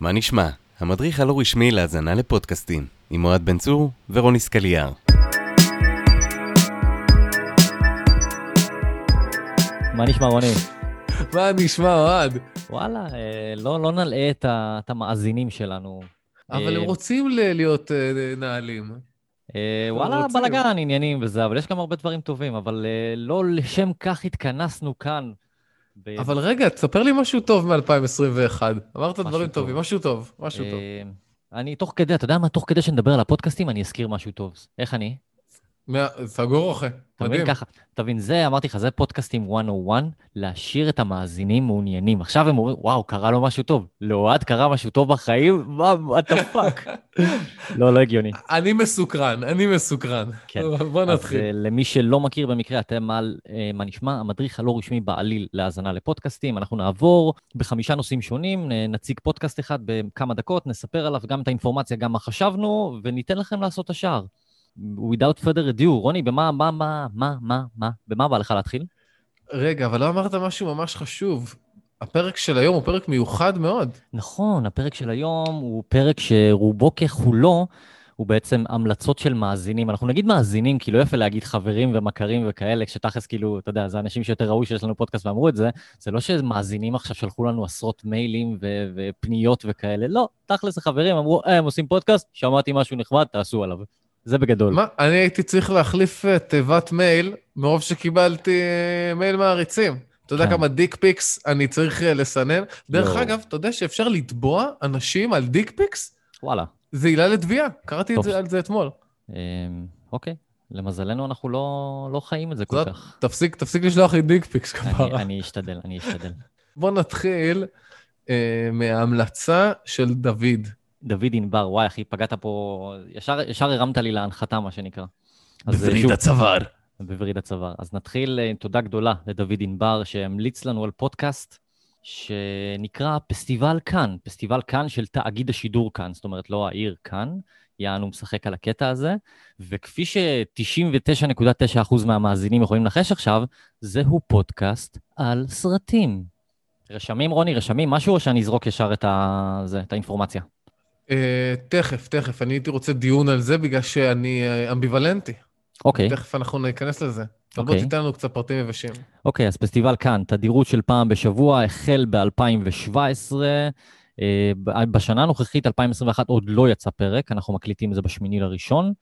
מה נשמע? המדריך הלא רשמי להאזנה לפודקאסטים, עם אוהד בן צור ורוני סקליאר. מה נשמע רוני? מה נשמע, אוהד? וואלה, אה, לא, לא נלאה את, ה, את המאזינים שלנו. אבל אה, הם רוצים ל- להיות אה, נעלים. אה, וואלה, רוצים. בלאגן, עניינים וזה, אבל יש גם הרבה דברים טובים, אבל אה, לא לשם כך התכנסנו כאן. ב- אבל רגע, תספר לי משהו טוב מ-2021. אמרת דברים טוב. טובים, משהו טוב, משהו טוב. אה, אני תוך כדי, אתה יודע מה? תוך כדי שנדבר על הפודקאסטים, אני אזכיר משהו טוב. איך אני? מה- סגור אתה מבין מדהים. ככה, אתה מבין, זה, אמרתי לך, זה פודקאסטים 101, להשאיר את המאזינים מעוניינים. עכשיו הם אומרים, וואו, קרה לו משהו טוב. לאוהד קרה משהו טוב בחיים? מה, what the fuck? לא, לא הגיוני. אני מסוקרן, אני מסוקרן. כן. בוא אז נתחיל. אה, למי שלא מכיר במקרה, אתם על אה, מה נשמע, המדריך הלא רשמי בעליל להאזנה לפודקאסטים. אנחנו נעבור בחמישה נושאים שונים, נ- נציג פודקאסט אחד בכמה דקות, נספר עליו גם את האינפורמציה, גם מה חשבנו, וניתן לכם לעשות את השאר. Without further ado, רוני, במה, מה, מה, מה, מה, מה, במה בא לך להתחיל? רגע, אבל לא אמרת משהו ממש חשוב. הפרק של היום הוא פרק מיוחד מאוד. נכון, הפרק של היום הוא פרק שרובו ככולו הוא בעצם המלצות של מאזינים. אנחנו נגיד מאזינים, כי לא יפה להגיד חברים ומכרים וכאלה, כשתכלס כאילו, אתה יודע, זה אנשים שיותר ראו שיש לנו פודקאסט ואמרו את זה, זה לא שמאזינים עכשיו שלחו לנו עשרות מיילים ו- ופניות וכאלה, לא, תכלס החברים אמרו, אה, הם עושים פודקאסט, שמעתי משהו נחמד, תעשו עליו. זה בגדול. מה, אני הייתי צריך להחליף אה, תיבת מייל מרוב שקיבלתי אה, מייל מעריצים. אתה יודע כן. כמה dick pics אני צריך אה, לסנן? דרך יואו. אגב, אתה יודע שאפשר לתבוע אנשים על dick pics? וואלה. זה עילה לתביעה, קראתי את. זה על זה אתמול. אמ, אוקיי, למזלנו אנחנו לא, לא חיים את זה כל כך. תפסיק, תפסיק לשלוח לי dick pics כפרה. אני אשתדל, אני אשתדל. בוא נתחיל אה, מההמלצה של דוד. דוד ענבר, וואי, אחי, פגעת פה, ישר, ישר הרמת לי להנחתה, מה שנקרא. אה, שוב, הצוואר. בווריד הצוואר. אז נתחיל אה, עם תודה גדולה לדוד ענבר, שהמליץ לנו על פודקאסט שנקרא פסטיבל כאן, פסטיבל כאן של תאגיד השידור כאן, זאת אומרת, לא העיר כאן, יענו משחק על הקטע הזה, וכפי ש-99.9% מהמאזינים יכולים לנחש עכשיו, זהו פודקאסט על סרטים. רשמים, רוני, רשמים משהו, או שאני אזרוק ישר את, ה... זה, את האינפורמציה? אה, תכף, תכף, אני הייתי רוצה דיון על זה בגלל שאני אה, אמביוולנטי. אוקיי. תכף אנחנו ניכנס לזה. אבל בוא אוקיי. תיתן לנו קצת פרטים יבשים. אוקיי, אז פסטיבל כאן, תדירות של פעם בשבוע, החל ב-2017. אה, ב- בשנה הנוכחית, 2021, עוד לא יצא פרק, אנחנו מקליטים את זה בשמיני לראשון.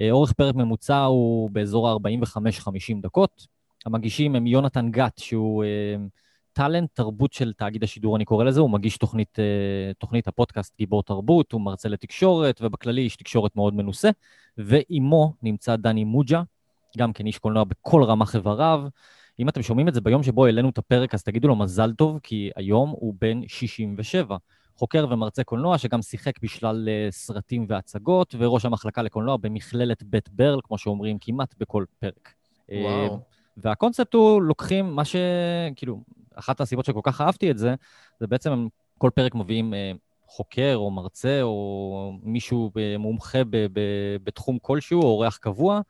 אה, אורך פרק ממוצע הוא באזור ה-45-50 דקות. המגישים הם יונתן גת, שהוא אה, טאלנט תרבות של תאגיד השידור, אני קורא לזה, הוא מגיש תוכנית, אה, תוכנית הפודקאסט גיבור תרבות, הוא מרצה לתקשורת, ובכללי איש תקשורת מאוד מנוסה. ועימו נמצא דני מוג'ה, גם כן איש קולנוע בכל רמ"ח איבריו. אם אתם שומעים את זה ביום שבו העלינו את הפרק, אז תגידו לו מזל טוב, כי היום הוא בן 67. חוקר ומרצה קולנוע שגם שיחק בשלל אה, סרטים והצגות, וראש המחלקה לקולנוע במכללת בית ברל, כמו שאומרים כמעט בכל פרק. אה, וואו. והקונספט הוא לוקחים מה ש... כאילו, אחת הסיבות שכל כך אהבתי את זה, זה בעצם הם כל פרק מביאים אה, חוקר או מרצה או מישהו אה, מומחה ב- ב- בתחום כלשהו, או אורח קבוע.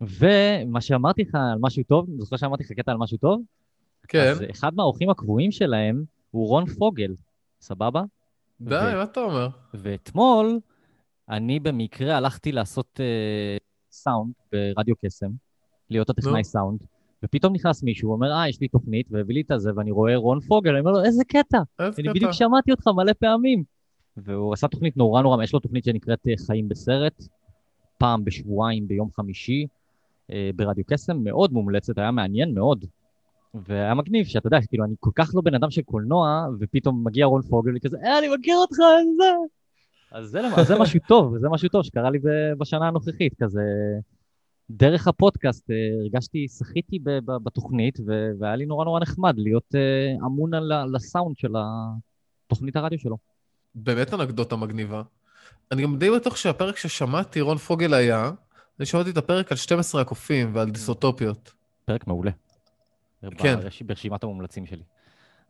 ומה שאמרתי לך על משהו טוב, זוכר שאמרתי לך קטע על משהו טוב? כן. אז אחד מהאורחים הקבועים שלהם הוא רון פוגל, סבבה? די, ו- מה אתה אומר? ואתמול אני במקרה הלכתי לעשות אה, סאונד ברדיו קסם, להיות הטכנאי. סאונד, ופתאום נכנס מישהו, אומר, אה, יש לי תוכנית, והביא לי את הזה, ואני רואה רון פוגל, אני אומר לו, איזה קטע, איזה אני קטע. בדיוק שמעתי אותך מלא פעמים. והוא עשה תוכנית נורא נורא, יש לו תוכנית שנקראת אה, חיים בסרט, פעם בשבועיים ביום חמישי, אה, ברדיו קסם, מאוד מומלצת, היה מעניין מאוד. והיה מגניב, שאתה יודע, כאילו, אני כל כך לא בן אדם של קולנוע, ופתאום מגיע רון פוגל, וכזה, אה, אני מכיר אותך, זה... אז זה, זה משהו טוב, זה משהו טוב שקרה לי בשנה הנוכחית, כזה... דרך הפודקאסט אה, הרגשתי, שחיתי בתוכנית, והיה לי נורא נורא נחמד להיות אה, אמון על ה- לסאונד של התוכנית הרדיו שלו. באמת אנקדוטה מגניבה. אני גם די בטוח שהפרק ששמעתי, רון פוגל היה, אני שמעתי את הפרק על 12 הקופים ועל דיסוטופיות. פרק מעולה. כן. ברש- ברשימת המומלצים שלי.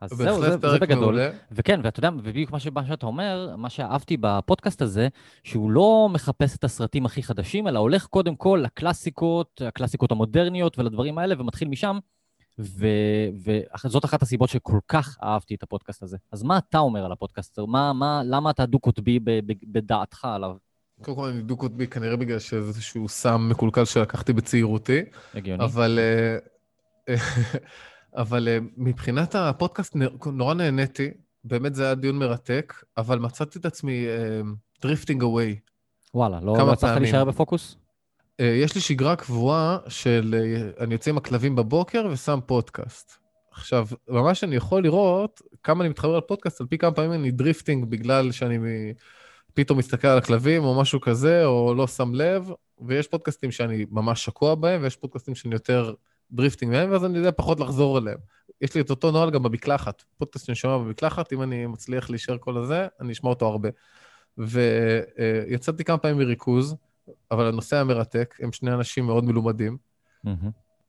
אז זהו, זה, זה בגדול. מעולה. וכן, ואתה יודע, ובדיוק מה, שאתה אומר, מה שאהבתי בפודקאסט הזה, שהוא לא מחפש את הסרטים הכי חדשים, אלא הולך קודם כל לקלאסיקות, הקלאסיקות המודרניות ולדברים האלה, ומתחיל משם, וזאת אחת הסיבות שכל כך אהבתי את הפודקאסט הזה. אז מה אתה אומר על הפודקאסט? מה, מה, למה אתה דו-קוטבי בדעתך עליו? קודם כל אני דו-קוטבי כנראה בגלל שזה איזשהו סם מקולקל שלקחתי בצעירותי, הגיוני. אבל, אה, אבל אה, מבחינת הפודקאסט נורא נהניתי, באמת זה היה דיון מרתק, אבל מצאתי את עצמי drifting uh, away. וואלה, לא כמה לא. להישאר בפוקוס? Uh, יש לי שגרה קבועה של uh, אני יוצא עם הכלבים בבוקר ושם פודקאסט. עכשיו, ממש אני יכול לראות כמה אני מתחבר לפודקאסט, על פי כמה פעמים אני drifting בגלל שאני מ... פתאום מסתכל על הכלבים או משהו כזה, או לא שם לב, ויש פודקאסטים שאני ממש שקוע בהם, ויש פודקאסטים שאני יותר drifting מהם, ואז אני יודע פחות לחזור אליהם. יש לי את אותו נוהל גם במקלחת. פודקאסט שאני שומע במקלחת, אם אני מצליח להישאר כל הזה, אני אשמע אותו הרבה. ויצאתי כמה פעמים מריכוז, אבל הנושא היה מרתק, הם שני אנשים מאוד מלומדים.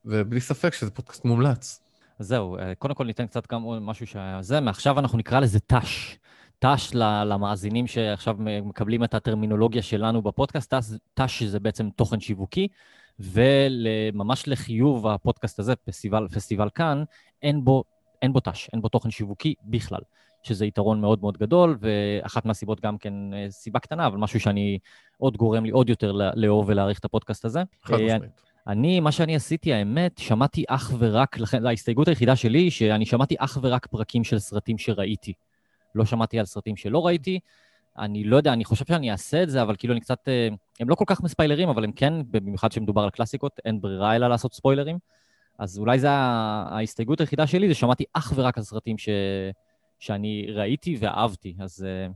ובלי ספק שזה פודקאסט מומלץ. אז זהו, אה, קודם כל ניתן קצת גם משהו שזה, מעכשיו אנחנו נקרא לזה ת"ש. ת"ש למאזינים שעכשיו מקבלים את הטרמינולוגיה שלנו בפודקאסט, ת"ש- ת"ש זה בעצם תוכן שיווקי, וממש לחיוב הפודקאסט הזה, פסטיבל, פסטיבל כאן, אין בו, אין בו ת"ש, אין בו תוכן שיווקי בכלל, שזה יתרון מאוד מאוד גדול, ואחת מהסיבות גם כן, אה, סיבה קטנה, אבל משהו שאני עוד גורם לי עוד יותר לאהוב ולהעריך את הפודקאסט הזה. חד אה, משמעית. אני, מה שאני עשיתי, האמת, שמעתי אך ורק, לכן, ההסתייגות היחידה שלי היא שאני שמעתי אך ורק פרקים של סרטים שראיתי. לא שמעתי על סרטים שלא ראיתי. אני לא יודע, אני חושב שאני אעשה את זה, אבל כאילו אני קצת... אה, הם לא כל כך מספיילרים, אבל הם כן, במיוחד שמדובר על קלאסיקות, אין ברירה אלא לעשות ספוילרים. אז אולי זה ההסתייגות היחידה שלי, זה שמעתי אך ורק על סרטים ש... שאני ראיתי ואהבתי. אז אה,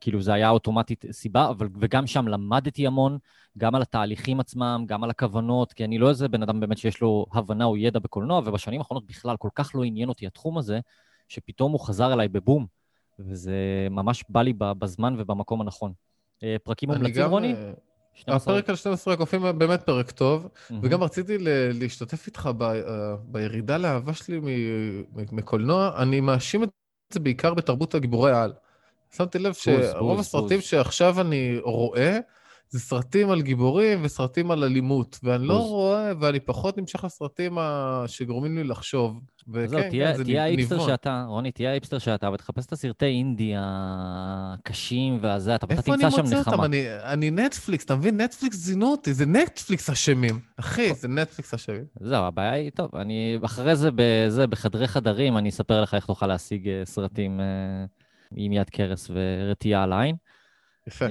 כאילו זה היה אוטומטית סיבה, אבל, וגם שם למדתי המון, גם על התהליכים עצמם, גם על הכוונות, כי אני לא איזה בן אדם באמת שיש לו הבנה או ידע בקולנוע, ובשנים האחרונות בכלל כל כך לא עניין אותי התחום הזה, שפתאום הוא חזר אליי בבום, וזה ממש בא לי בזמן ובמקום הנכון. אה, פרקים מומלצים, גם... רוני? אה, 12? הפרק על 12 הקופים היה באמת פרק טוב, מהמם. וגם רציתי ל- להשתתף איתך ב- אה, בירידה לאהבה שלי מ- מקולנוע. אני מאשים את זה בעיקר בתרבות הגיבורי העל. שמתי לב שרוב הסרטים. שעכשיו אני רואה, זה סרטים על גיבורים וסרטים על אלימות, ואני לא. רואה, ואני פחות נמשך לסרטים ה- שגורמים לי לחשוב. וכן, תהיה, כן, זה תהיה האיפסטר. שאתה, רוני, תהיה האיפסטר שאתה, ותחפש את הסרטי אינדי הקשים והזה, אתה איפה אני תמצא שם מוצא אותם? נחמה. אני, אני נטפליקס, אתה מבין? נטפליקס זינו אותי, זה נטפליקס אשמים. אחי, זה נטפליקס אשמים. זהו, הבעיה היא, טוב, אני אחרי זה, בזה, בחדרי חדרים, אני אספר לך איך תוכל להשיג אה, סרטים אה, עם יד קרס ורתיעה על העין. יפה.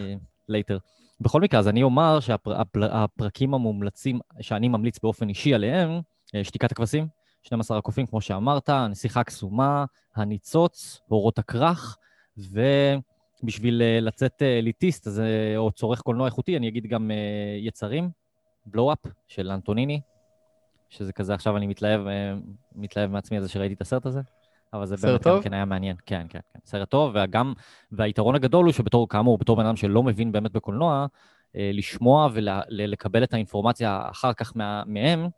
לייטר. בכל מקרה, אז אני אומר שהפרקים המומלצים שאני ממליץ באופן אישי עליהם, אה, שתיקת הכבשים, 12 הקופים, כמו שאמרת, הנסיכה הקסומה, הניצוץ, אורות הכרך, ובשביל אה, לצאת אליטיסט, אז, אה, או צורך קולנוע איכותי, אני אגיד גם יצרים, בלואו-אפ של אנטוניני, שזה כזה, עכשיו אני מתלהב, מתלהב מעצמי על זה שראיתי את הסרט הזה, אבל זה באמת גם טוב? כן היה מעניין. כן, כן, כן. סרט טוב, וגם, והיתרון הגדול הוא שבתור, כאמור, בתור בן אדם שלא מבין באמת בקולנוע, אה, לשמוע ולקבל את האינפורמציה אחר כך מה, מהם,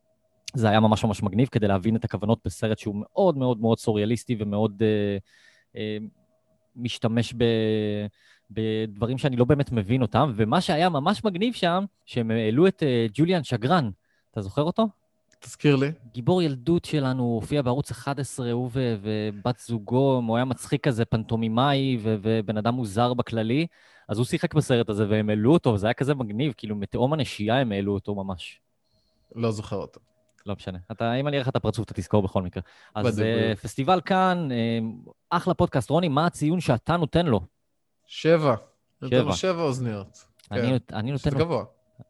זה היה ממש ממש מגניב כדי להבין את הכוונות בסרט שהוא מאוד מאוד מאוד סוריאליסטי ומאוד אה, אה, משתמש ב, בדברים שאני לא באמת מבין אותם, ומה שהיה ממש מגניב שם, שהם העלו את אה, ג'וליאן שגרן, אתה זוכר אותו? תזכיר לי. גיבור ילדות שלנו, הופיע בערוץ 11, הוא ו- ובת זוגו, הוא היה מצחיק כזה, פנטומימאי ו- ובן אדם מוזר בכללי, אז הוא שיחק בסרט הזה והם העלו אותו, וזה היה כזה מגניב, כאילו מתהום הנשייה הם העלו אותו ממש. לא זוכר אותו. לא משנה. אתה, אם אני אראה לך את הפרצוף, אתה תזכור בכל מקרה. אז בדיוק, uh. פסטיבל כאן, uh, אחלה פודקאסט. רוני, מה הציון שאתה נותן לו? שבע. נותן לו שבע. שבע אוזניות. אני, כן. אני נותן שזה לו... גבוה.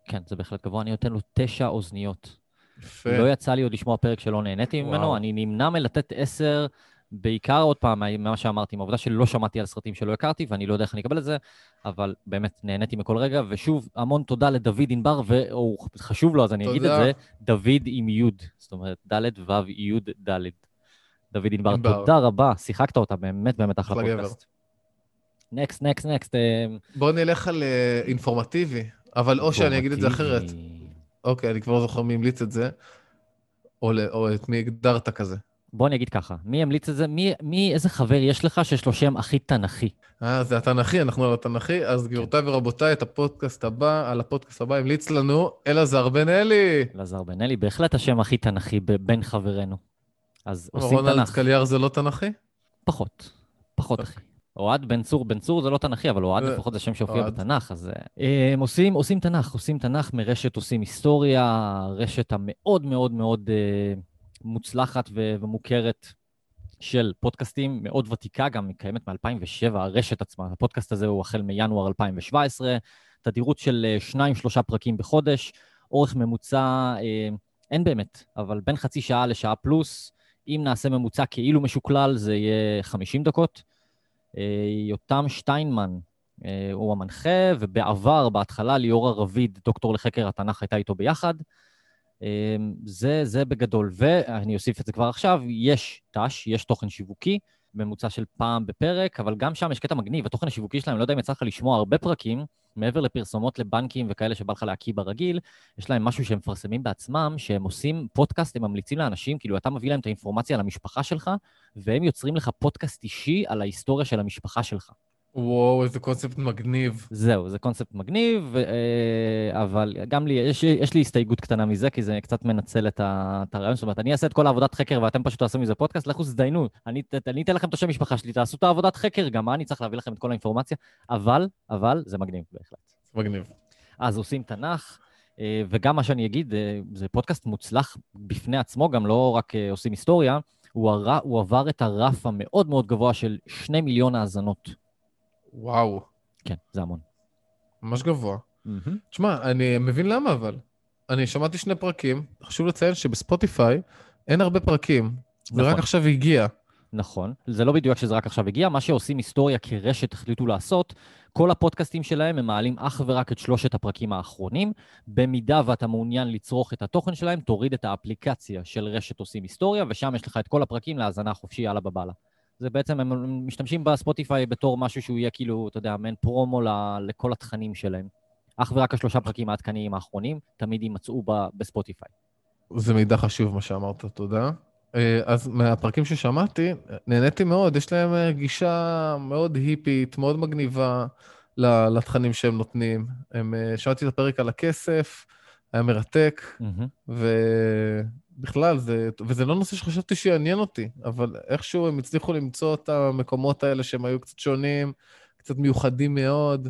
כן, זה בהחלט גבוה. אני נותן לו תשע אוזניות. יפה. לא יצא לי עוד לשמוע פרק שלא נהניתי ממנו, וואו. אני נמנע מלתת עשר, בעיקר עוד פעם, ממה שאמרתי, עם העובדה שלא שמעתי על סרטים שלא הכרתי, ואני לא יודע איך אני אקבל את זה, אבל באמת, נהניתי מכל רגע, ושוב, המון תודה לדוד ענבר, והוא חשוב לו, אז אני אגיד את תודה. זה, דוד עם יוד, זאת אומרת, ד' ו' יוד ד'. דוד ענבר. תודה רבה, שיחקת אותה, באמת באמת אחלה. פודקאסט. נקסט, נקסט, נקסט. בוא נלך על אה, אינפורמטיבי, אבל או שאני אגיד את זה אחרת. אוקיי, אני כבר לא זוכר מי המליץ את זה, או, או את מי הגדרת כזה. בוא אני אגיד ככה, מי המליץ את זה? מי, מי, איזה חבר יש לך שיש לו שם הכי תנכי? אה, זה התנ"כי, אנחנו על התנ"כי, אז גבירותיי ורבותיי, את הפודקאסט הבא, על הפודקאסט הבא המליץ לנו אלעזר בן אלי. אלעזר בן אלי, בהחלט השם הכי תנכי בין חברינו. אז עושים רונלד תנ"ך. סקליאר זה לא תנכי? פחות, פחות אוקיי. אחי. אוהד בן צור, בן צור זה לא תנכי, אבל אוהד זה- לפחות זה שם שהופיע. בתנ"ך, אז אה, הם עושים, עושים תנ"ך, עושים תנ"ך מרשת עושים היסטוריה, רשת המאוד מאוד מאוד אה, מוצלחת ו- ומוכרת של פודקאסטים, מאוד ותיקה, גם היא קיימת מ-2007, הרשת עצמה. הפודקאסט הזה הוא החל מינואר 2017, תדירות של אה, שניים-שלושה פרקים בחודש, אורך ממוצע, אה, אין באמת, אבל בין חצי שעה לשעה פלוס, אם נעשה ממוצע כאילו משוקלל, זה יהיה 50 דקות. אה, יותם שטיינמן אה, הוא המנחה, ובעבר, בהתחלה, ליאורה רביד, דוקטור לחקר התנ"ך, הייתה איתו ביחד. אה, זה, זה בגדול. ואני אוסיף את זה כבר עכשיו, יש ת"ש, יש תוכן שיווקי, ממוצע של פעם בפרק, אבל גם שם יש קטע מגניב, התוכן השיווקי שלהם, לא יודע אם יצא לך לשמוע הרבה פרקים, מעבר לפרסומות לבנקים וכאלה שבא לך להקיא ברגיל, יש להם משהו שהם מפרסמים בעצמם, שהם עושים פודקאסט, הם ממליצים לאנשים, כאילו אתה מביא להם את האינפורמציה על המשפחה שלך, והם יוצרים לך פודקאסט אישי על ההיסטוריה של המשפחה שלך. וואו, איזה קונספט מגניב. זהו, זה קונספט מגניב, אה, אבל גם לי, יש, יש לי הסתייגות קטנה מזה, כי זה קצת מנצל את, ה, את הרעיון. זאת אומרת, אני אעשה את כל העבודת חקר ואתם פשוט תעשו מזה פודקאסט, לכו תזדיינו. אני, אני אתן לכם את השם משפחה שלי, תעשו את העבודת חקר, גם מה אני צריך להביא לכם את כל האינפורמציה, אבל, אבל, זה מגניב בהחלט. מגניב. אז עושים תנ"ך, אה, וגם מה שאני אגיד, אה, זה פודקאסט מוצלח בפני עצמו, גם לא רק עושים היסטוריה, הוא, הר... הוא עבר את הרף המאוד מאוד גבוה של שני מיליון האזנות. וואו, כן, זה המון. ממש גבוה. תשמע, אני מבין למה אבל. אני שמעתי שני פרקים, חשוב לציין שבספוטיפיי אין הרבה פרקים. נכון. עכשיו הגיע. נכון, זה לא בדיוק שזה רק עכשיו הגיע, מה שעושים היסטוריה כרשת החליטו לעשות, כל הפודקאסטים שלהם הם מעלים אך ורק את שלושת הפרקים האחרונים. במידה ואתה מעוניין לצרוך את התוכן שלהם, תוריד את האפליקציה של רשת עושים היסטוריה, ושם יש לך את כל הפרקים להאזנה חופשי, יאללה בבאללה. זה בעצם, הם משתמשים בספוטיפיי בתור משהו שהוא יהיה כאילו, אתה יודע, מעין פרומו ל- לכל התכנים שלהם. אך ורק השלושה פרקים העדכניים האחרונים תמיד יימצאו בספוטיפיי. זה מידע חשוב מה שאמרת, תודה. אה, אז מהפרקים ששמעתי, נהניתי מאוד, יש להם אה, גישה מאוד היפית, מאוד מגניבה לתכנים שהם נותנים. הם, אה, שמעתי את הפרק על הכסף, היה מרתק, מהמם. ובכלל, זה, וזה לא נושא שחשבתי שיעניין אותי, אבל איכשהו הם הצליחו למצוא את המקומות האלה שהם היו קצת שונים, קצת מיוחדים מאוד,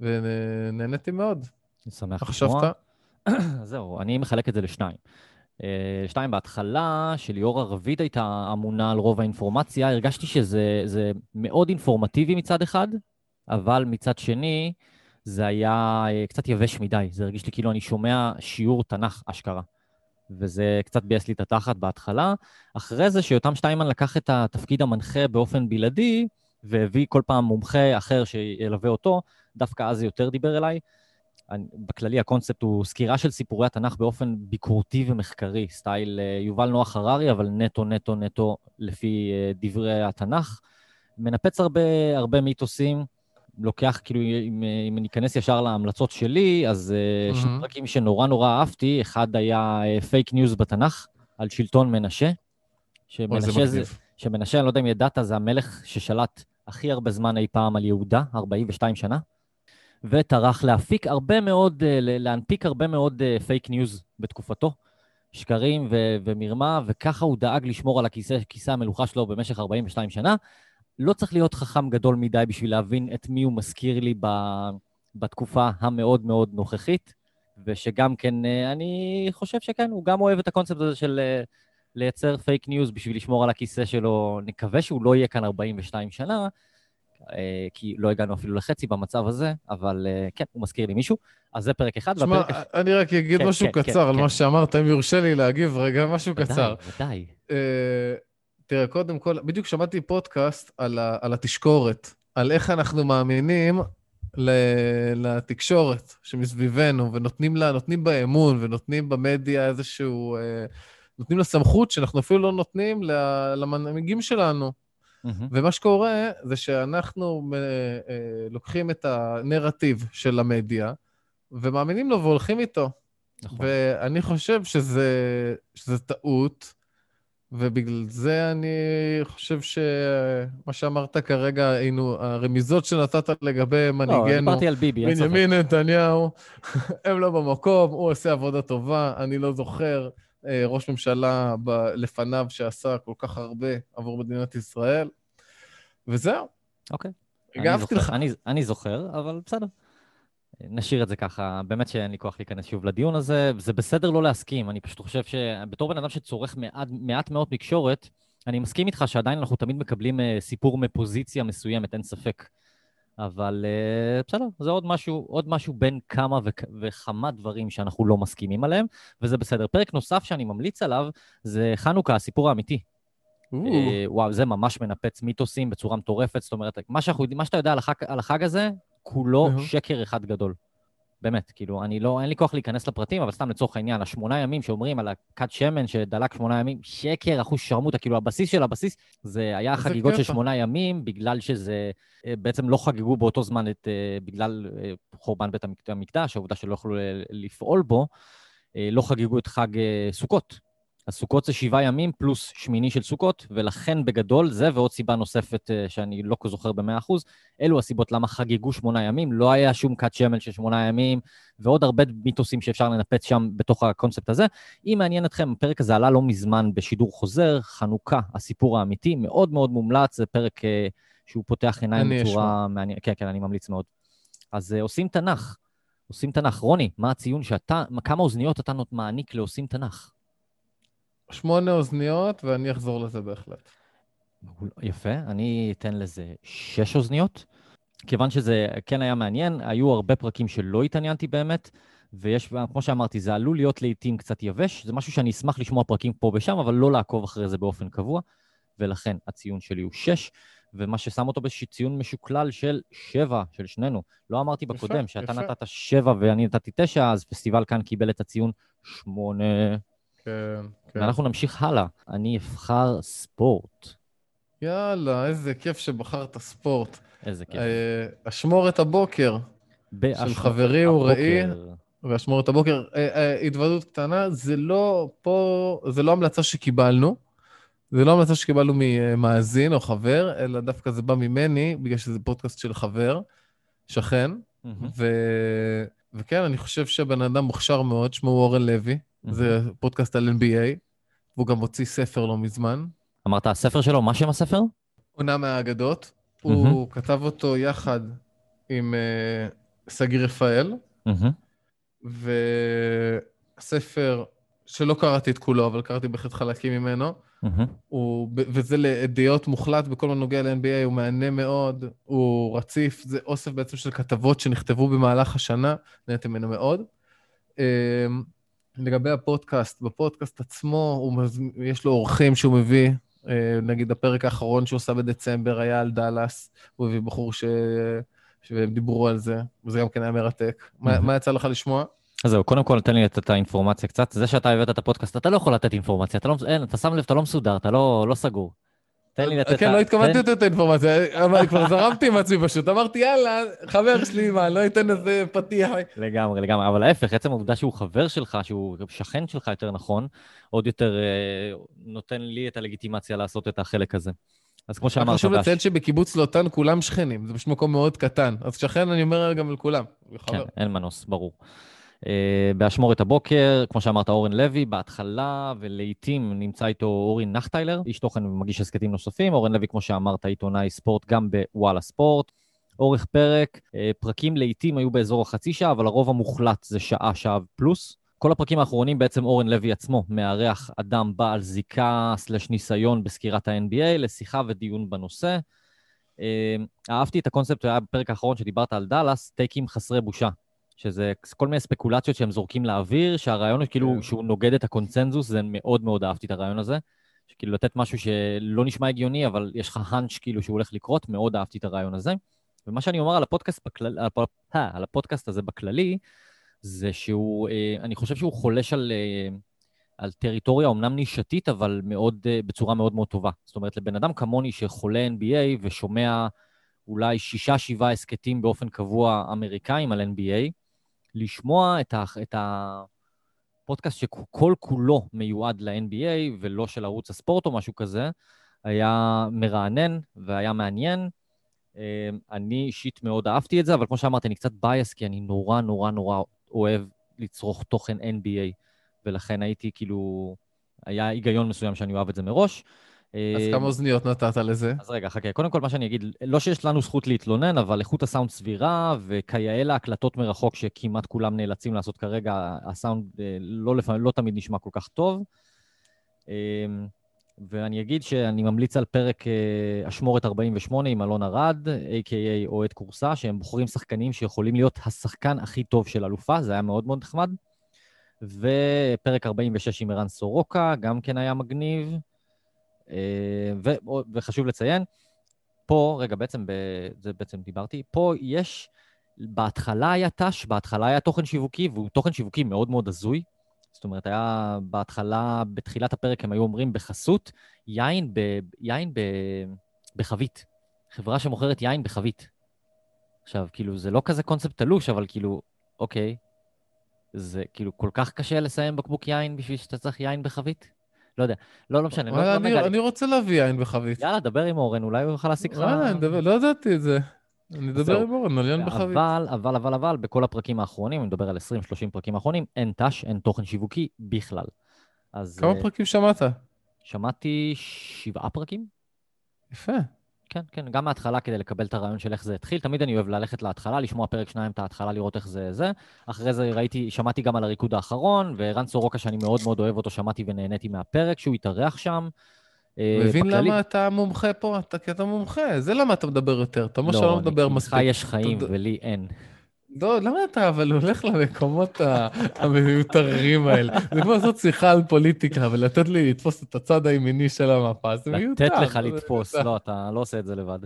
ונהניתי מאוד. אני שמח לשמוע. חשבת? זהו, אני מחלק את זה לשניים. אה, שתיים, בהתחלה, שליאורה רביד הייתה אמונה על רוב האינפורמציה, הרגשתי שזה זה מאוד אינפורמטיבי מצד אחד, אבל מצד שני, זה היה אה, קצת יבש מדי. זה הרגיש לי כאילו אני שומע שיעור תנ"ך אשכרה. וזה קצת ביאס לי את התחת בהתחלה. אחרי זה, שיותם שטיימן לקח את התפקיד המנחה באופן בלעדי, והביא כל פעם מומחה אחר שילווה אותו, דווקא אז זה יותר דיבר אליי. אני- בכללי הקונספט הוא סקירה של סיפורי התנ"ך באופן ביקורתי ומחקרי, סטייל אה, יובל נוח הררי, אבל נטו, נטו, נטו לפי אה, דברי התנ"ך. מנפץ הרבה, הרבה מיתוסים, לוקח, כאילו, אם, אם אני אכנס ישר להמלצות שלי, אז אה, שני. פרקים שנורא נורא אהבתי, אחד היה fake news בתנ"ך, על שלטון מנשה. שמנשה זה. שמנשה, אני לא יודע אם ידעת, זה המלך ששלט הכי הרבה זמן אי פעם על יהודה, 42 שנה, וטרח להפיק הרבה מאוד, אה, להנפיק הרבה מאוד fake news בתקופתו, שקרים ו- ומרמה, וככה הוא דאג לשמור על הכיסא, כיסא המלוכה שלו במשך 42 שנה. לא צריך להיות חכם גדול מדי בשביל להבין את מי הוא מזכיר לי ב- בתקופה המאוד מאוד נוכחית, ושגם כן, אה, אני חושב שכן, הוא גם אוהב את הקונספט הזה של אה, לייצר fake news בשביל לשמור על הכיסא שלו. נקווה שהוא לא יהיה כאן 42 שנה, אה, כי לא הגענו אפילו לחצי במצב הזה, אבל כן, הוא מזכיר לי מישהו. אז זה פרק אחד, תשמע, והפרק... אני רק אגיד כן, משהו כן, קצר כן, על כן. מה שאמרת, אם יורשה לי להגיב רגע, משהו קצר. ודאי, ודאי. אה, תראה, קודם כל, בדיוק שמעתי פודקאסט על, ה, על התקשורת, על איך אנחנו מאמינים ל, לתקשורת שמסביבנו, ונותנים לה, נותנים בה אמון, ונותנים במדיה איזשהו... אה, נותנים לה סמכות שאנחנו אפילו לא נותנים למנהיגים שלנו. מהמם. ומה שקורה זה שאנחנו אה, אה, לוקחים את הנרטיב של המדיה ומאמינים לו והולכים איתו. נכון. ואני חושב שזה, שזה טעות, ובגלל זה אני חושב שמה שאמרת כרגע, היינו, הרמיזות שנתת לגבי לא, מנהיגנו, ביבי, ספק. בנימין נתניהו, הם לא במקום, הוא עושה עבודה טובה, אני לא זוכר. אה, ראש ממשלה ב- לפניו שעשה כל כך הרבה עבור מדינת ישראל, וזהו. אוקיי. הגבתי זוכר- לך. אני, אני זוכר, אבל בסדר. נשאיר את זה ככה, באמת שאין לי כוח להיכנס שוב לדיון הזה, זה בסדר לא להסכים, אני פשוט חושב שבתור בן אדם שצורך מעט, מעט מאוד תקשורת, אני מסכים איתך שעדיין אנחנו תמיד מקבלים אה, סיפור מפוזיציה מסוימת, אין ספק. אבל אה, בסדר, זה עוד משהו, עוד משהו בין כמה וכ- וכמה דברים שאנחנו לא מסכימים עליהם, וזה בסדר. פרק נוסף שאני ממליץ עליו זה חנוכה, הסיפור האמיתי. אה, וואו, זה ממש מנפץ מיתוסים בצורה מטורפת. זאת אומרת, מה, שאנחנו, מה שאתה יודע על החג, על החג הזה, כולו אהה. שקר אחד גדול. באמת, כאילו, אני לא, אין לי כוח להיכנס לפרטים, אבל סתם לצורך העניין, השמונה ימים שאומרים על הכת שמן שדלק שמונה ימים, שקר, אחוז שרמוטה, כאילו, הבסיס של הבסיס, זה היה איזה חגיגות של. שמונה ימים, בגלל שזה, אה, בעצם לא חגגו באותו זמן את, אה, בגלל אה, חורבן בית המק- המקדש, העובדה שלא יכלו לפעול בו, לא חגגו את חג סוכות. אז סוכות זה שבעה ימים פלוס שמיני של סוכות, ולכן בגדול זה ועוד סיבה נוספת אה, שאני לא זוכר במאה אחוז, אלו הסיבות למה חגגו שמונה ימים, לא היה שום כת שמן של שמונה ימים, ועוד הרבה מיתוסים שאפשר לנפץ שם בתוך הקונספט הזה. אם מעניין אתכם, הפרק הזה עלה לא מזמן בשידור חוזר, חנוכה, הסיפור האמיתי, מאוד מאוד מומלץ, זה פרק אה, שהוא פותח עיניים בצורה מעניינת. כן, כן, אני ממליץ מאוד. אז אה, עושים תנ"ך, עושים תנ"ך. רוני, מה הציון שאתה, כמה אוזניות אתה מעניק לעושים תנ"ך? שמונה אוזניות, ואני אחזור לזה בהחלט. יפה, אני אתן לזה שש אוזניות. כיוון שזה כן היה מעניין, היו הרבה פרקים שלא התעניינתי באמת, ויש, כמו שאמרתי, זה עלול להיות לעיתים קצת יבש, זה משהו שאני אשמח לשמוע פרקים פה ושם, אבל לא לעקוב אחרי זה באופן קבוע, ולכן הציון שלי הוא שש, ומה ששם אותו באיזשהו ציון משוקלל של שבע, של שנינו. לא אמרתי יפה, בקודם, שאתה יפה. נתת שבע ואני נתתי תשע, אז פסטיבל כאן קיבל את הציון שמונה. כן, כן. ואנחנו נמשיך הלאה. אני אבחר ספורט. יאללה, איזה כיף שבחרת ספורט. איזה כיף. אה, אשמור את הבוקר, באש- של חברי. ואשמור את הבוקר. אה, אה, התוודות קטנה, זה לא פה, זה לא המלצה שקיבלנו. זה לא המלצה שקיבלנו ממאזין או חבר, אלא דווקא זה בא ממני, בגלל שזה פודקאסט של חבר, שכן. מהמם. וכן, אני חושב שהבן אדם מוכשר מאוד, שמו אורן לוי, זה פודקאסט על NBA, והוא גם הוציא ספר לא מזמן, אמרת הספר שלו, מה שם הספר? עונה מהאגדות. הוא כתב אותו יחד עם אה, שגיא רפאל, מהמם. שלא קראתי את כולו, אבל קראתי בהחלט חלקים ממנו. הוא, וזה לידיעות מוחלט בכל מה נוגע ל-NBA, הוא מהנה מאוד, הוא רציף, זה אוסף בעצם של כתבות שנכתבו במהלך השנה, נהניתם ממנו מאוד. אמ, לגבי הפודקאסט, בפודקאסט עצמו, מז... יש לו אורחים שהוא מביא, אה, נגיד הפרק האחרון שהוא עשה בדצמבר היה על דאלאס, הוא הביא בחור ש... שהם דיברו על זה, וזה גם כן היה מרתק. מה. מה יצא לך לשמוע? אז זהו, קודם כל תן לי את האינפורמציה קצת. זה שאתה הבאת את הפודקאסט, אתה לא יכול לתת אינפורמציה, אתה לא, אין, אתה שם לב, אתה לא מסודר, אתה לא, לא סגור. תן לי לתת... כן, ה- לא התכוונתי לתת את האינפורמציה, אבל כבר זרמתי עם עצמי פשוט. אמרתי, יאללה, חבר שלי, מה, לא אתן איזה פתיח. לגמרי, לגמרי, אבל ההפך, עצם העובדה שהוא חבר שלך, שהוא שכן שלך יותר נכון, עוד יותר אה, נותן לי את הלגיטימציה לעשות את החלק הזה. אז כמו שאמרת, חשוב לציין שבקיבוץ לוטן כולם שכנים, זה פשוט מקום מאוד קטן. אז שכן, אני אומר גם על כולם. הוא כן. אין מנוס, ברור. Uh, באשמורת הבוקר, כמו שאמרת, אורן לוי, בהתחלה, ולעיתים נמצא איתו אורי נחטיילר, איש תוכן ומגיש הסכתים נוספים. אורן לוי, כמו שאמרת, עיתונאי ספורט גם בוואלה ספורט. אורך פרק, uh, פרקים לעיתים היו באזור החצי שעה, אבל הרוב המוחלט זה שעה, שעה פלוס. כל הפרקים האחרונים בעצם אורן לוי עצמו מארח אדם בעל זיקה סלש ניסיון בסקירת ה-NBA לשיחה ודיון בנושא. אה, אהבתי את הקונספט, היה בפרק האחרון שדיברת על דאלאס, טייקים חסרי בושה. שזה כל מיני ספקולציות שהם זורקים לאוויר, שהרעיון הוא כאילו כן. שהוא נוגד את הקונצנזוס, זה מאוד מאוד אהבתי את הרעיון הזה. כאילו לתת משהו שלא נשמע הגיוני, אבל יש לך האנץ' כאילו שהוא הולך לקרות, מאוד אהבתי את הרעיון הזה. ומה שאני אומר על הפודקאסט, בכלל, על, הפ- אה, על הפודקאסט הזה בכללי, זה שהוא, אה, אני חושב שהוא חולש על, אה, על טריטוריה אומנם נישתית, אבל מאוד, בצורה מאוד מאוד טובה. זאת אומרת, לבן אדם כמוני שחולה NBA ושומע אולי שישה, שבעה הסכתים באופן קבוע אמריקאים על NBA, לשמוע את, ה, את הפודקאסט שכל כולו מיועד ל-NBA ולא של ערוץ הספורט או משהו כזה, היה מרענן והיה מעניין. אה, אני אישית מאוד אהבתי את זה, אבל כמו שאמרתי, אני קצת בייס, כי אני נורא נורא נורא אוהב לצרוך תוכן NBA. ולכן הייתי כאילו, היה היגיון מסוים שאני אוהב את זה מראש. אז אה, כמה אוזניות נתת לזה? אז רגע, חכה. קודם כל, מה שאני אגיד, לא שיש לנו זכות להתלונן, אבל איכות הסאונד סבירה, וכיאה להקלטות מרחוק שכמעט כולם נאלצים לעשות כרגע, הסאונד אה, לא, לפעמים, לא תמיד נשמע כל כך טוב. אה, ואני אגיד שאני ממליץ על פרק אה, אשמורת 48 עם אלון ארד, a.k.a אוהד קורסה, שהם בוחרים שחקנים שיכולים להיות השחקן הכי טוב של אלופה, זה היה מאוד מאוד נחמד. ופרק 46 עם ערן סורוקה, גם כן היה מגניב. אה, ו- וחשוב לציין, פה, רגע, בעצם, ב, זה בעצם דיברתי, פה יש, בהתחלה היה ת"ש, בהתחלה היה תוכן שיווקי, והוא תוכן שיווקי מאוד מאוד הזוי. זאת אומרת, היה בהתחלה, בתחילת הפרק הם היו אומרים בחסות, יין, ב, יין ב, בחבית. חברה שמוכרת יין בחבית. עכשיו, כאילו, זה לא כזה קונספט תלוש, אבל כאילו, אוקיי, זה כאילו כל כך קשה לסיים בקבוק יין בשביל שאתה צריך יין בחבית? לא יודע. לא, לא משנה. לא, לא אני- לי. אני רוצה להביא יין בחבית. יאללה, דבר עם אורן, אולי הוא יוכל להשיג לך... וואלה, אני מדבר- לא ידעתי את זה. אני אדבר. עם אורן על יין בחבית. אבל, אבל, אבל, אבל, בכל הפרקים האחרונים, אני מדבר על 20-30 פרקים האחרונים, אין ת"ש, אין תוכן שיווקי בכלל. אז כמה אה, פרקים שמעת? שמעתי שבעה פרקים. יפה. כן, כן, גם מההתחלה כדי לקבל את הרעיון של איך זה התחיל. תמיד אני אוהב ללכת להתחלה, לשמוע פרק שניים את ההתחלה, לראות איך זה זה. אחרי זה ראיתי, שמעתי גם על הריקוד האחרון, וערן סורוקה, שאני מאוד מאוד אוהב אותו, שמעתי ונהניתי מהפרק שהוא התארח שם. אה, מבין בכללי- למה אתה מומחה פה? אתה כי אתה מומחה, זה למה אתה מדבר יותר. אתה אומר שאתה לא אני- מדבר מספיק. לך יש חיים תודה. ולי אין. לא, למה אתה אבל הולך למקומות המיותרים האלה? זה כמו לעשות שיחה על פוליטיקה ולתת לי לתפוס את הצד הימיני של המפה, זה מיותר. לתת לך לתפוס. לא, אתה לא עושה את זה לבד.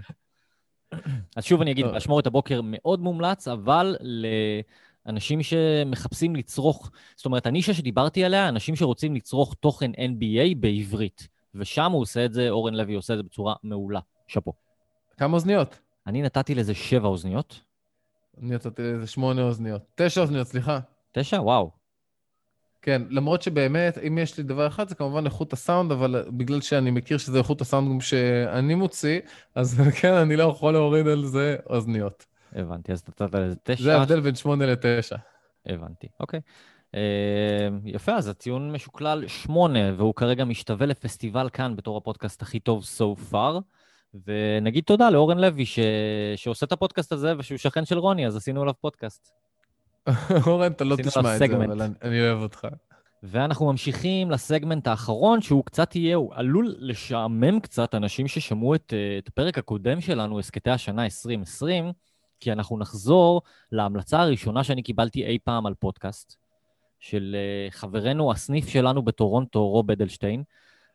אז שוב אני אגיד, טוב. באשמורת הבוקר מאוד מומלץ, אבל לאנשים שמחפשים לצרוך, זאת אומרת, הנישה שדיברתי עליה, אנשים שרוצים לצרוך תוכן NBA בעברית, ושם הוא עושה את זה, אורן לוי עושה את זה בצורה מעולה. שאפו. כמה אוזניות? אני נתתי לזה שבע אוזניות. אני נתתי לזה שמונה אוזניות. תשע אוזניות, סליחה. תשע? וואו. כן, למרות שבאמת, אם יש לי דבר אחד, זה כמובן איכות הסאונד, אבל בגלל שאני מכיר שזה איכות הסאונד גם שאני מוציא, אז כן, אני לא יכול להוריד על זה אוזניות. הבנתי, אז נתת לזה תשע. זה ההבדל בין שמונה לתשע. הבנתי, אוקיי. אה, יפה, אז הציון משוקלל שמונה, והוא כרגע משתווה לפסטיבל כאן בתור הפודקאסט הכי טוב so far. ונגיד תודה לאורן לוי ש... שעושה את הפודקאסט הזה ושהוא שכן של רוני, אז עשינו עליו פודקאסט. אורן, אתה לא תשמע את זה, סגמנט. אבל אני- אני אוהב אותך. ואנחנו ממשיכים לסגמנט האחרון, שהוא קצת יהיה, הוא עלול לשעמם קצת אנשים ששמעו את, אה, את הפרק הקודם שלנו, הסכתי השנה 2020, כי אנחנו נחזור להמלצה הראשונה שאני קיבלתי אי פעם על פודקאסט, של אה, חברנו, הסניף שלנו בטורונטו, רוב אדלשטיין,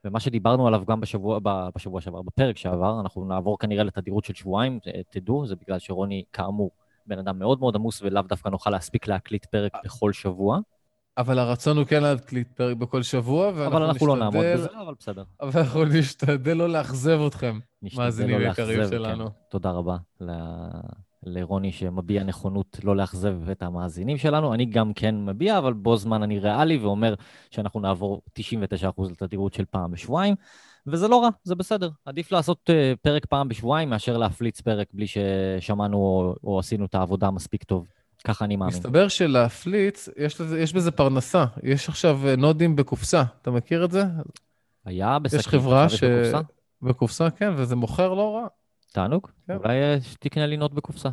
ומה שדיברנו עליו גם בשבוע, בשבוע שעבר, בפרק שעבר, אנחנו נעבור כנראה לתדירות של שבועיים, אה, תדעו, זה בגלל שרוני, כאמור, בן אדם מאוד מאוד עמוס ולאו דווקא נוכל להספיק להקליט פרק בכל שבוע, אבל הרצון הוא כן להקליט פרק בכל שבוע, ואנחנו אבל אנחנו לא נעמוד נשתדל- בזה, אבל בסדר. אבל אנחנו נשתדל לא לאכזב אתכם, נשתדל מאזינים לא יקרים לאכזב, שלנו. כן. תודה רבה ל... לרוני שמביע נכונות לא לאכזב את המאזינים שלנו. אני גם כן מביע, אבל בו זמן אני ריאלי ואומר שאנחנו נעבור 99% לתדירות של פעם בשבועיים, וזה לא רע, זה בסדר. עדיף לעשות uh, פרק פעם בשבועיים מאשר להפליץ פרק בלי ששמענו או, או עשינו את העבודה מספיק טוב. ככה אני מאמין. מסתבר שלהפליץ, יש, לזה, יש בזה פרנסה. יש עכשיו אה, נודים בקופסה, אתה מכיר את זה? היה בשקית, יש חברה ש... בקופסה? בקופסה, כן, וזה מוכר לא רע. תענוג? כן. אולי אה, תקנה לי נוד בקופסה.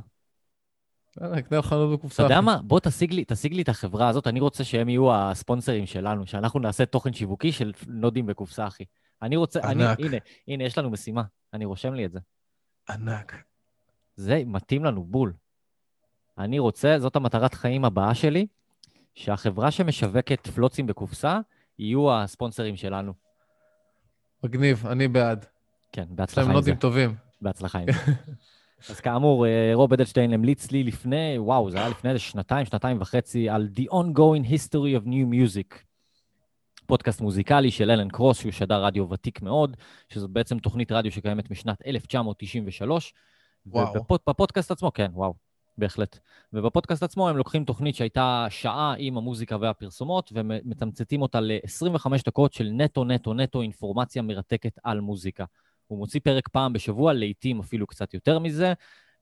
יאללה, נקנה לך נוד בקופסה. אתה יודע. מה? בוא תשיג לי, תשיג לי את החברה הזאת, אני רוצה שהם יהיו הספונסרים שלנו, שאנחנו נעשה תוכן שיווקי של נודים בקופסה, אחי. אני רוצה, אני, ענק. הנה, הנה, יש לנו משימה, אני רושם לי את זה. ענק. זה מתאים לנו בול. אני רוצה, זאת המטרת חיים הבאה שלי, שהחברה שמשווקת פלוצים בקופסה, יהיו הספונסרים שלנו. מגניב, אני בעד. כן, יש בהצלחה להם עם זה. נודים טובים. בהצלחה עם זה. אז כאמור, אה, רוב אדלשטיין המליץ לי לפני, וואו, זה היה לפני איזה שנתיים, שנתיים וחצי, על The Ongoing History of New Music. פודקאסט מוזיקלי של אלן קרוס, שהוא שדר רדיו ותיק מאוד, שזו בעצם תוכנית רדיו שקיימת משנת 1993. וואו. ובפודקאסט עצמו, כן, וואו, בהחלט. ובפודקאסט עצמו הם לוקחים תוכנית שהייתה שעה עם המוזיקה והפרסומות, ומתמצתים אותה ל-25 דקות של נטו, נטו, נטו אינפורמציה מרתקת על מוזיקה. הוא מוציא פרק פעם בשבוע, לעיתים אפילו קצת יותר מזה.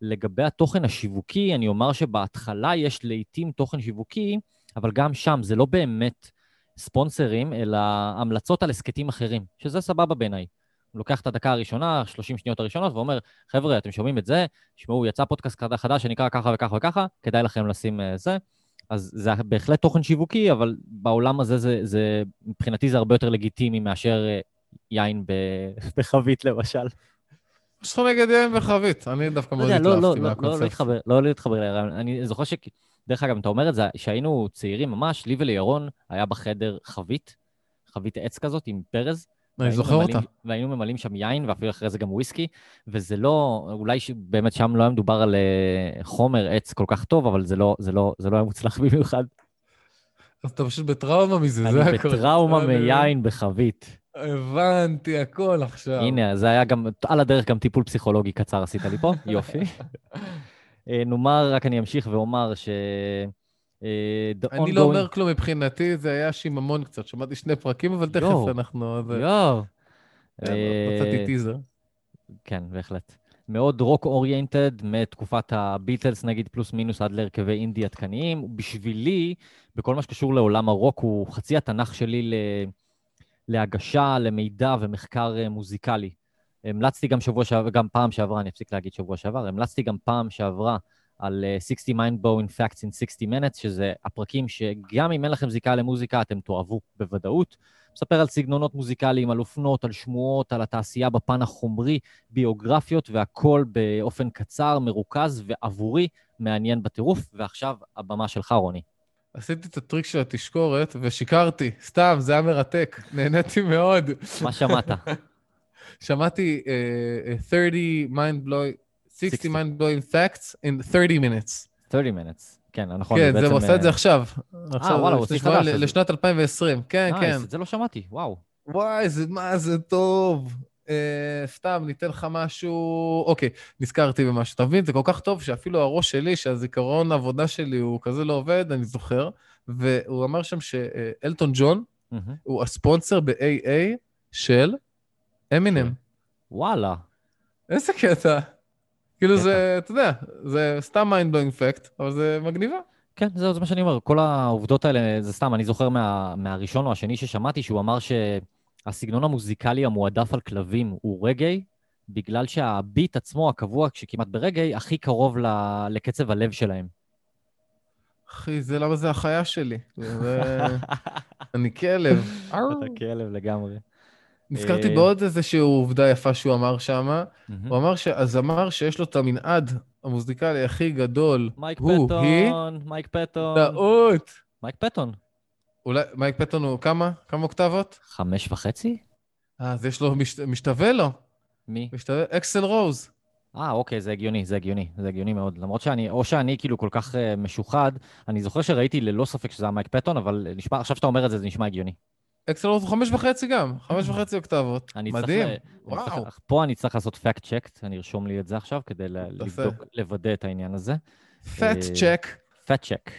לגבי התוכן השיווקי, אני אומר שבהתחלה יש לעיתים תוכן שיווקי, אבל גם שם זה לא באמת ספונסרים, אלא המלצות על הסכתים אחרים, שזה סבבה בעיניי. הוא לוקח את הדקה הראשונה, 30 שניות הראשונות, ואומר, חבר'ה, אתם שומעים את זה? תשמעו, יצא פודקאסט חדש שנקרא ככה וככה וככה, כדאי לכם לשים uh, זה. אז זה בהחלט תוכן שיווקי, אבל בעולם הזה זה, זה מבחינתי זה הרבה יותר לגיטימי מאשר uh, יין בחבית, למשל. יש לך נגד יין בחבית, אני דווקא מאוד לא, לא, התלהבתי לא, מהקונספט. לא להתחבר, לא לרעיון. אני זוכר ש... דרך אגב, אתה אומר את זה, כשהיינו צעירים ממש, לי ולירון היה בחדר חבית, חבית עץ כזאת עם ברז. אני זוכר ממלאים- אותה. והיינו ממלאים שם יין, ואפילו אחרי זה גם וויסקי, וזה לא, אולי באמת שם לא היה מדובר על אה, חומר עץ כל כך טוב, אבל זה לא, זה לא, זה לא היה מוצלח במיוחד. אז אתה פשוט בטראומה מזה, זה אני הכל. בטראומה אני- מיין בחבית. הבנתי הכל עכשיו. הנה, זה היה גם, על הדרך גם טיפול פסיכולוגי קצר עשית לי פה, יופי. אה, נאמר, רק אני אמשיך ואומר ש... אה, אני לא אומר כלום מבחינתי, זה היה שיממון קצת. שמעתי שני פרקים, אבל תכף. אנחנו... יואו. כן, אה, מצאתי טיזר. כן, בהחלט. מאוד רוק אוריינטד, מתקופת הביטלס נגיד, פלוס מינוס עד להרכבי אינדי עדכניים. בשבילי, בכל מה שקשור לעולם הרוק, הוא חצי התנ"ך שלי ל... להגשה, למידע ומחקר אה, מוזיקלי. המלצתי גם שבוע שעבר, גם פעם שעברה, אני אפסיק להגיד שבוע שעבר, המלצתי גם פעם שעברה על אה, 60 Mind Blowing Facts in 60 Minutes, שזה הפרקים שגם אם אין לכם זיקה למוזיקה, אתם תאהבו בוודאות. מספר על סגנונות מוזיקליים, על אופנות, על שמועות, על התעשייה בפן החומרי, ביוגרפיות, והכל באופן קצר, מרוכז ועבורי מעניין בטירוף. ועכשיו, הבמה שלך, רוני. עשיתי את הטריק של התשקורת ושיקרתי, סתם, זה היה מרתק. נהניתי מאוד. מה שמעת? שמעתי אה, אה, 30 mind blowing, 60 60. mind blowing facts in 30 minutes. 30 minutes. כן, נכון. כן, זה, הוא עשה את זה אה, עכשיו. עכשיו, וואלה, הוא שבועיים, חדש, אז- לשנת 2020. כן, כן. את זה לא שמעתי, וואו. וואי, זה, מה זה טוב. אה, סתם, ניתן לך משהו... אוקיי, נזכרתי במשהו. אתה מבין? זה כל כך טוב שאפילו הראש שלי, שהזיכרון העבודה שלי הוא כזה לא עובד, אני זוכר. והוא אמר שם שאלטון ג'ון מהמם. הוא הספונסר ב-AA של אמינם. וואלה. איזה קטע. כאילו. זה, אתה יודע, זה סתם mind blowing fact, אבל זה מגניבה. כן, זהו, זה מה שאני אומר. כל העובדות האלה, זה סתם, אני זוכר מה, מהראשון או השני ששמעתי, שהוא אמר שהסגנון המוזיקלי המועדף על כלבים הוא רגעי, בגלל שהביט עצמו, הקבוע, שכמעט ברגעי, הכי קרוב ל, לקצב הלב שלהם. אחי, זה למה זה החיה שלי. זה... אני כלב. אתה כלב לגמרי. נזכרתי אה, בעוד איזושהי עובדה יפה שהוא אמר שם. מהמם. הוא אמר שהזמר שיש לו את המנעד המוזיקלי הכי גדול, מייק הוא, היא, פטון, מייק פטון. טעות. מייק פטון. אולי, מייק פטון הוא כמה? כמה אוקטבות? חמש וחצי? אה, אז יש לו, מש... משתווה לו. מי? משתווה, אקסל רוז. אה, אוקיי, זה הגיוני, זה הגיוני, זה הגיוני מאוד. למרות שאני, או שאני כאילו כל כך uh, משוחד, אני זוכר שראיתי ללא ספק שזה היה מייק פטון, אבל נשמע, עכשיו שאתה אומר את זה, זה נשמע הגיוני. אקסל רוז הוא חמש וחצי גם, חמש וחצי אוקטבות. צריך מדהים. ל- אני וואו. צריך- פה אני צריך לעשות fact check, אני ארשום לי את זה עכשיו כדי. לבדוק, לוודא את העניין הזה. fact אה, check. fact check.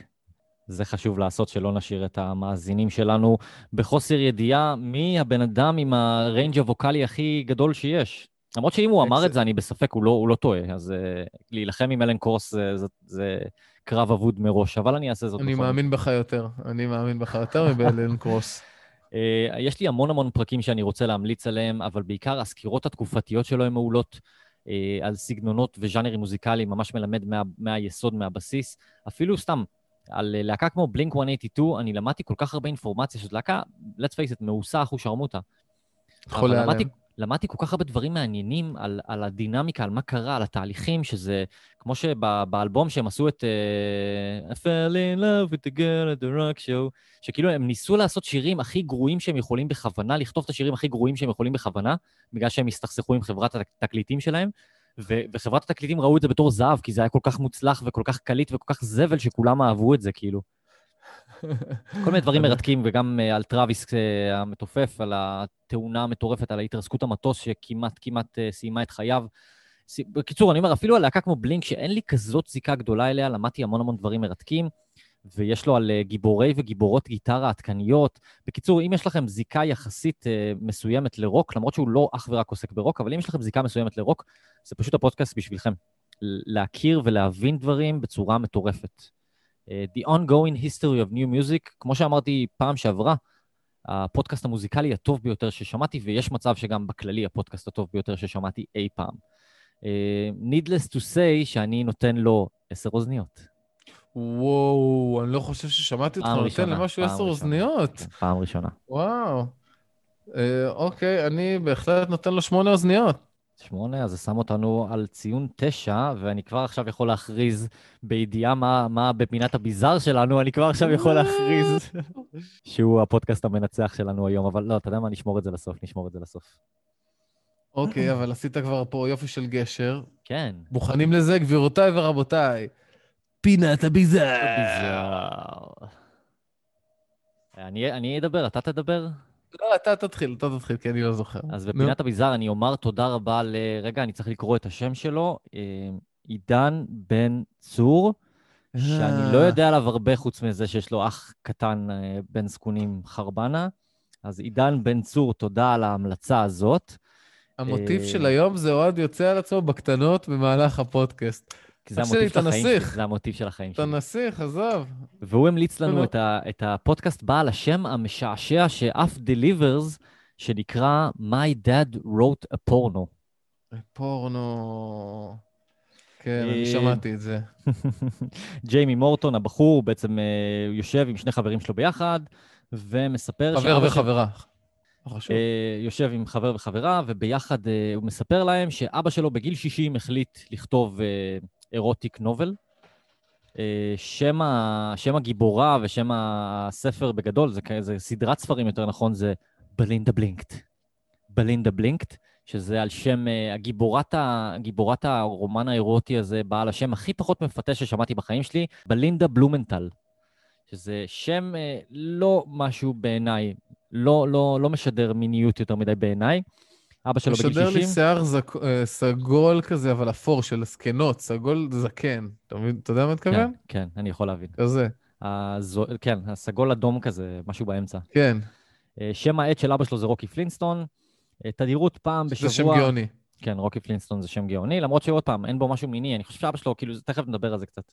זה חשוב לעשות, שלא נשאיר את המאזינים שלנו בחוסר ידיעה מי הבן אדם עם ה range הווקאלי הכי גדול שיש. למרות שאם הוא אמר את זה, אני בספק, הוא לא, הוא לא טועה. אז uh, להילחם עם אלן קורס זה, זה, זה קרב אבוד מראש, אבל אני אעשה זאת אני בכל מאמין בך יותר. אני מאמין בך יותר מבאלן קרוס. Uh, יש לי המון המון פרקים שאני רוצה להמליץ עליהם, אבל בעיקר הסקירות התקופתיות שלו הן מעולות, uh, על סגנונות וז'אנרים מוזיקליים, ממש מלמד מה, מהיסוד, מהבסיס. אפילו סתם, על uh, להקה כמו בלינק 182, אני למדתי כל כך הרבה אינפורמציה, שזו להקה, let's face it, מאוסה אחו שרמוטה. חולה אבל למדתי, עליהם. למדתי כל כך הרבה דברים מעניינים על, על הדינמיקה, על מה קרה, על התהליכים, שזה כמו שבאלבום שהם עשו את uh, I fell in love with the girl at the rock show, שכאילו הם ניסו לעשות שירים הכי גרועים שהם יכולים בכוונה, לכתוב את השירים הכי גרועים שהם יכולים בכוונה, בגלל שהם הסתכסכו עם חברת התקליטים שלהם, ו- וחברת התקליטים ראו את זה בתור זהב, כי זה היה כל כך מוצלח וכל כך קליט וכל כך זבל שכולם אהבו את זה, כאילו. כל מיני דברים מרתקים, וגם uh, על טראביס uh, המתופף, על התאונה המטורפת, על ההתרסקות המטוס שכמעט כמעט uh, סיימה את חייו. ס... בקיצור, אני אומר, אפילו על להקה כמו בלינק, שאין לי כזאת זיקה גדולה אליה, למדתי המון המון דברים מרתקים, ויש לו על uh, גיבורי וגיבורות גיטרה עדכניות. בקיצור, אם יש לכם זיקה יחסית uh, מסוימת לרוק, למרות שהוא לא אך ורק עוסק ברוק, אבל אם יש לכם זיקה מסוימת לרוק, זה פשוט הפודקאסט בשבילכם. להכיר ולהבין דברים בצורה מטורפת. Uh, The Ongoing History of New Music, כמו שאמרתי פעם שעברה, הפודקאסט המוזיקלי הטוב ביותר ששמעתי, ויש מצב שגם בכללי הפודקאסט הטוב ביותר ששמעתי אי פעם. אה, needless to say שאני נותן לו עשר אוזניות. וואו, אני לא חושב ששמעתי אותך נותן למשהו עשר. אוזניות. כן, פעם ראשונה. וואו. אה, אוקיי, אני בהחלט נותן לו שמונה אוזניות. שמונה, אז זה שם אותנו על ציון תשע, ואני כבר עכשיו יכול להכריז בידיעה מה, מה בפינת הביזאר שלנו, אני כבר עכשיו יכול להכריז שהוא הפודקאסט המנצח שלנו היום, אבל לא, אתה יודע מה, נשמור את זה לסוף, נשמור את זה לסוף. אוקיי, אבל עשית כבר פה יופי של גשר. כן. מוכנים לזה, גבירותיי ורבותיי? פינת הביזאר. ביזאר. אני, אני אדבר, אתה תדבר? לא, אתה תתחיל, אתה תתחיל, כי אני לא זוכר. אז. בפינת הביזאר אני אומר תודה רבה ל... רגע, אני צריך לקרוא את השם שלו. אה, עידן בן צור, שאני לא יודע עליו הרבה חוץ מזה שיש לו אח קטן אה, בן זקונים חרבנה. אז עידן בן צור, תודה על ההמלצה הזאת. המוטיב אה, של היום זה אוהד יוצא על עצמו בקטנות במהלך הפודקאסט. כי זה המוטיב של אתה החיים שלי. זה המוטיב של החיים אתה שלי. נסיך, עזוב. והוא המליץ לנו נו. את, ה, את הפודקאסט בעל השם המשעשע שאף דליברס, שנקרא My Dad Wrote a Porno. פורנו... כן, אה, אני שמעתי את זה. ג'יימי מורטון, הבחור, בעצם אה, יושב עם שני חברים שלו ביחד, ומספר... חבר וחברה. חשוב. אה, יושב עם חבר וחברה, וביחד אה, הוא מספר להם שאבא שלו בגיל 60 החליט לכתוב אה, אירוטיק נובל. אה, שם, ה, שם הגיבורה ושם הספר בגדול, זה, זה סדרת ספרים יותר נכון, זה בלינדה בלינקט. בלינדה בלינקט, שזה על שם אה, הגיבורת, ה, גיבורת הרומן האירוטי הזה, בעל השם הכי פחות מפתה ששמעתי בחיים שלי, בלינדה בלומנטל. שזה שם אה, לא משהו בעיניי, לא, לא, לא משדר מיניות יותר מדי בעיניי. אבא שלו בגיל 60. משדר לי שיער זק- אה, סגול כזה, אבל אפור של הזקנות, סגול זקן. אתה מבין? אתה יודע מה אני כן, מתכוון? כן, אני יכול להבין. כזה. הזו, כן, הסגול אדום כזה, משהו באמצע. כן, אה, שם העט של אבא שלו זה רוקי פלינטסטון. אה, תדירות פעם בשבוע... זה שם גאוני. כן, רוקי פלינטסטון זה שם גאוני, למרות שעוד פעם, אין בו משהו מיני, אני חושב שאבא שלו, כאילו, תכף נדבר על זה קצת.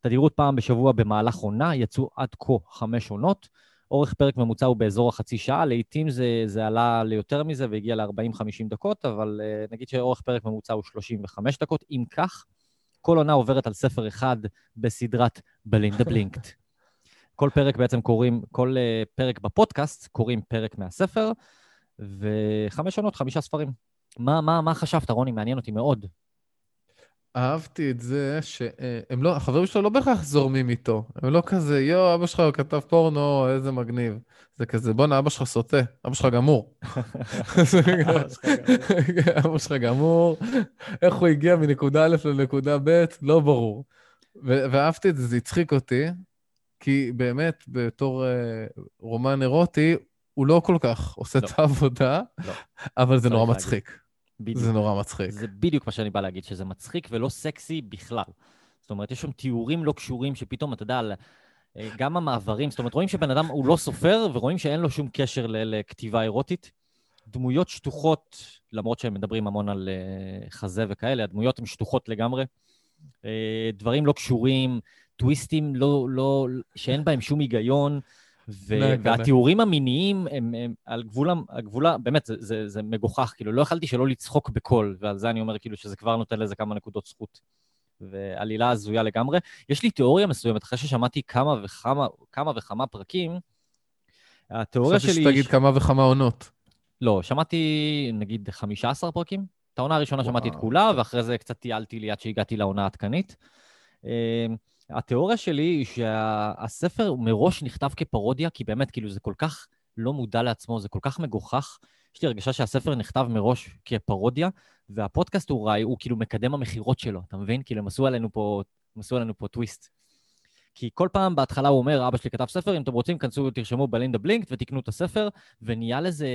תדירות פעם בשבוע במהלך עונה, יצאו עד כה חמש עונות. אורך פרק ממוצע הוא באזור החצי שעה, לעיתים זה, זה עלה ליותר מזה והגיע ל-40-50 דקות, אבל uh, נגיד שאורך פרק ממוצע הוא 35 דקות. אם כך, כל עונה עוברת על ספר אחד בסדרת בלינדה בלינקט. כל פרק בעצם קוראים, כל uh, פרק בפודקאסט קוראים פרק מהספר, וחמש עונות, חמישה ספרים. מה, מה, מה חשבת, רוני? מעניין אותי מאוד. אהבתי את זה שהם לא, החברים שלו לא בהכרח זורמים איתו. הם לא כזה, יואו, אבא שלך כתב פורנו, איזה מגניב. זה כזה, בואנה, אבא שלך סוטה, אבא שלך גמור. אבא שלך גמור, איך הוא הגיע מנקודה א' לנקודה ב', לא ברור. ואהבתי את זה, זה הצחיק אותי, כי באמת, בתור אה, רומן אירוטי, הוא לא כל כך עושה לא. את העבודה, לא. אבל זה נורא. מצחיק. בדיוק. זה נורא מצחיק. זה בדיוק מה שאני בא להגיד, שזה מצחיק ולא סקסי בכלל. זאת אומרת, יש שם תיאורים לא קשורים שפתאום, אתה יודע, על- אה, גם המעברים, זאת אומרת, רואים שבן אדם הוא לא סופר, ורואים שאין לו שום קשר לכתיבה אירוטית. דמויות שטוחות, למרות שהם מדברים המון על אה, חזה וכאלה, הדמויות הן שטוחות לגמרי. אה, דברים לא קשורים, טוויסטים לא, לא, שאין בהם שום היגיון. ו- והתיאורים המיניים הם, הם על גבול, הגבול, באמת, זה, זה, זה מגוחך, כאילו, לא יכלתי שלא לצחוק בקול, ועל זה אני אומר, כאילו, שזה כבר נותן לזה כמה נקודות זכות. ועלילה הזויה לגמרי. יש לי תיאוריה מסוימת, אחרי ששמעתי כמה וכמה, כמה וכמה פרקים, התיאוריה חשבתי שלי... שתגיד ש- כמה וכמה עונות. לא, שמעתי נגיד 15 פרקים. את העונה הראשונה שמעתי את וואו. כולה, ואחרי זה קצת טיילתי לי עד שהגעתי לעונה העדכנית. התיאוריה שלי היא שהספר מראש נכתב כפרודיה, כי באמת, כאילו, זה כל כך לא מודע לעצמו, זה כל כך מגוחך. יש לי הרגשה שהספר נכתב מראש כפרודיה, והפודקאסט הוא, ראי, הוא כאילו מקדם המכירות שלו, אתה מבין? כאילו, הם עשו עלינו פה, הם עשו עלינו פה טוויסט. כי כל פעם בהתחלה הוא אומר, אבא שלי כתב ספר, אם אתם רוצים, כנסו, תרשמו בלינדה בלינקט ותקנו את הספר, ונהיה לזה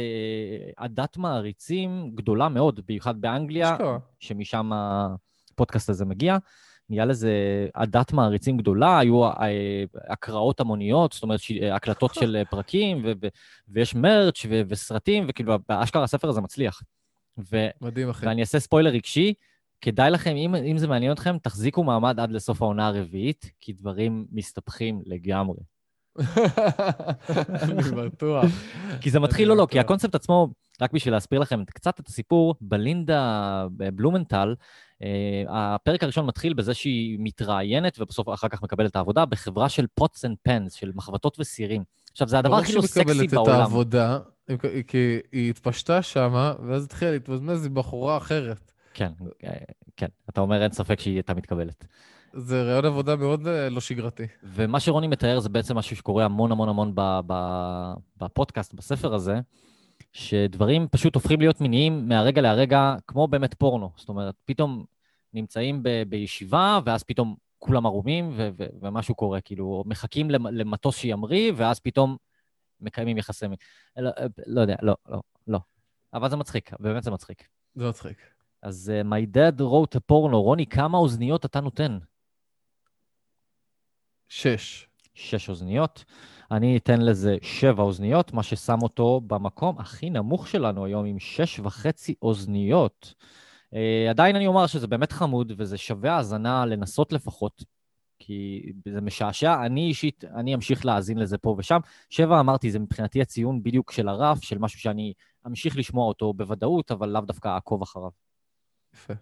עדת מעריצים גדולה מאוד, במיוחד באנגליה. שמשם הפודקאסט הזה מגיע. נהיה לזה עדת מעריצים גדולה, היו אה, הקראות המוניות, זאת אומרת, ש- הקלטות של אה, פרקים, ו- ו- ויש מרץ' ו- וסרטים, וכאילו, באשכרה הספר הזה מצליח. ו- מדהים, אחי. ואני אעשה ספוילר רגשי, כדאי לכם, אם, אם זה מעניין אתכם, תחזיקו מעמד עד לסוף העונה הרביעית, כי דברים מסתבכים לגמרי. אני בטוח. כי זה מתחיל, לא, לא, כי. הקונספט עצמו, רק בשביל להסביר לכם קצת את הסיפור, בלינדה בלומנטל, אה, הפרק הראשון מתחיל בזה שהיא מתראיינת, ובסוף אחר כך מקבלת את העבודה, בחברה של pots and pans, של מחבטות וסירים. עכשיו, זה הדבר לא הכי לא שהיא סקסי מקבלת את בעולם. העבודה, כי היא התפשטה שמה, ואז התחילה להתמזמז עם בחורה אחרת. כן, אה, כן, אתה אומר, אין ספק שהיא הייתה מתקבלת. זה רעיון עבודה מאוד אה, לא שגרתי. ומה שרוני מתאר זה בעצם משהו שקורה המון המון המון בפודקאסט, בספר הזה, שדברים פשוט הופכים להיות מיניים מהרגע להרגע, כמו באמת פורנו. זאת אומרת, פתאום נמצאים ב- בישיבה, ואז פתאום כולם ערומים, ו- ו- ומשהו קורה, כאילו, מחכים למ- למטוס שימריא, ואז פתאום מקיימים יחסי מין. לא, לא יודע, לא, לא, לא. אבל זה מצחיק, באמת זה מצחיק. זה מצחיק. אז uh, My Dad wrote a porno, רוני, כמה אוזניות אתה נותן? שש. שש אוזניות. אני אתן לזה שבע אוזניות, מה ששם אותו במקום הכי נמוך שלנו היום, עם שש וחצי אוזניות. Uh, עדיין אני אומר שזה באמת חמוד, וזה שווה האזנה לנסות לפחות, כי זה משעשע. אני אישית, אני אמשיך להאזין לזה פה ושם. שבע, אמרתי, זה מבחינתי הציון בדיוק של הרף, של משהו שאני אמשיך לשמוע אותו בוודאות, אבל לאו דווקא אעקוב אחריו. יפה.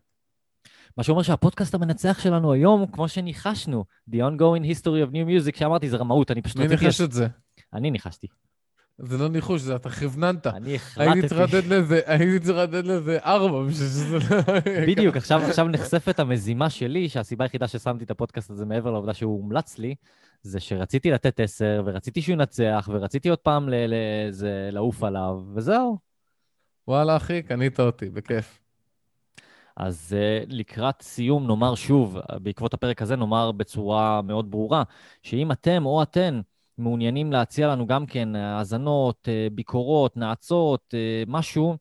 מה שאומר שהפודקאסט המנצח שלנו היום, כמו שניחשנו, The Ongoing History of New Music, שאמרתי, זה רמאות, אני פשוט מי. ניחש את זה? אני ניחשתי. זה לא ניחוש, זה אתה כיווננת. אני הייתי החלטתי... צריך לתת לזה, הייתי צריך לתת לזה ארבע בשביל שזה לא... בדיוק, עכשיו, עכשיו נחשפת המזימה שלי, שהסיבה היחידה ששמתי את הפודקאסט הזה מעבר לעובדה שהוא הומלץ לי, זה שרציתי לתת עשר, ורציתי שהוא ינצח, ורציתי עוד פעם ל- ל- זה- לעוף עליו, וזהו. וואלה, אחי, קנית אותי, בכיף. אז אה, לקראת סיום נאמר שוב, בעקבות הפרק הזה נאמר בצורה מאוד ברורה, שאם אתם או אתן מעוניינים להציע לנו גם כן האזנות, אה, ביקורות, נאצות, אה, משהו,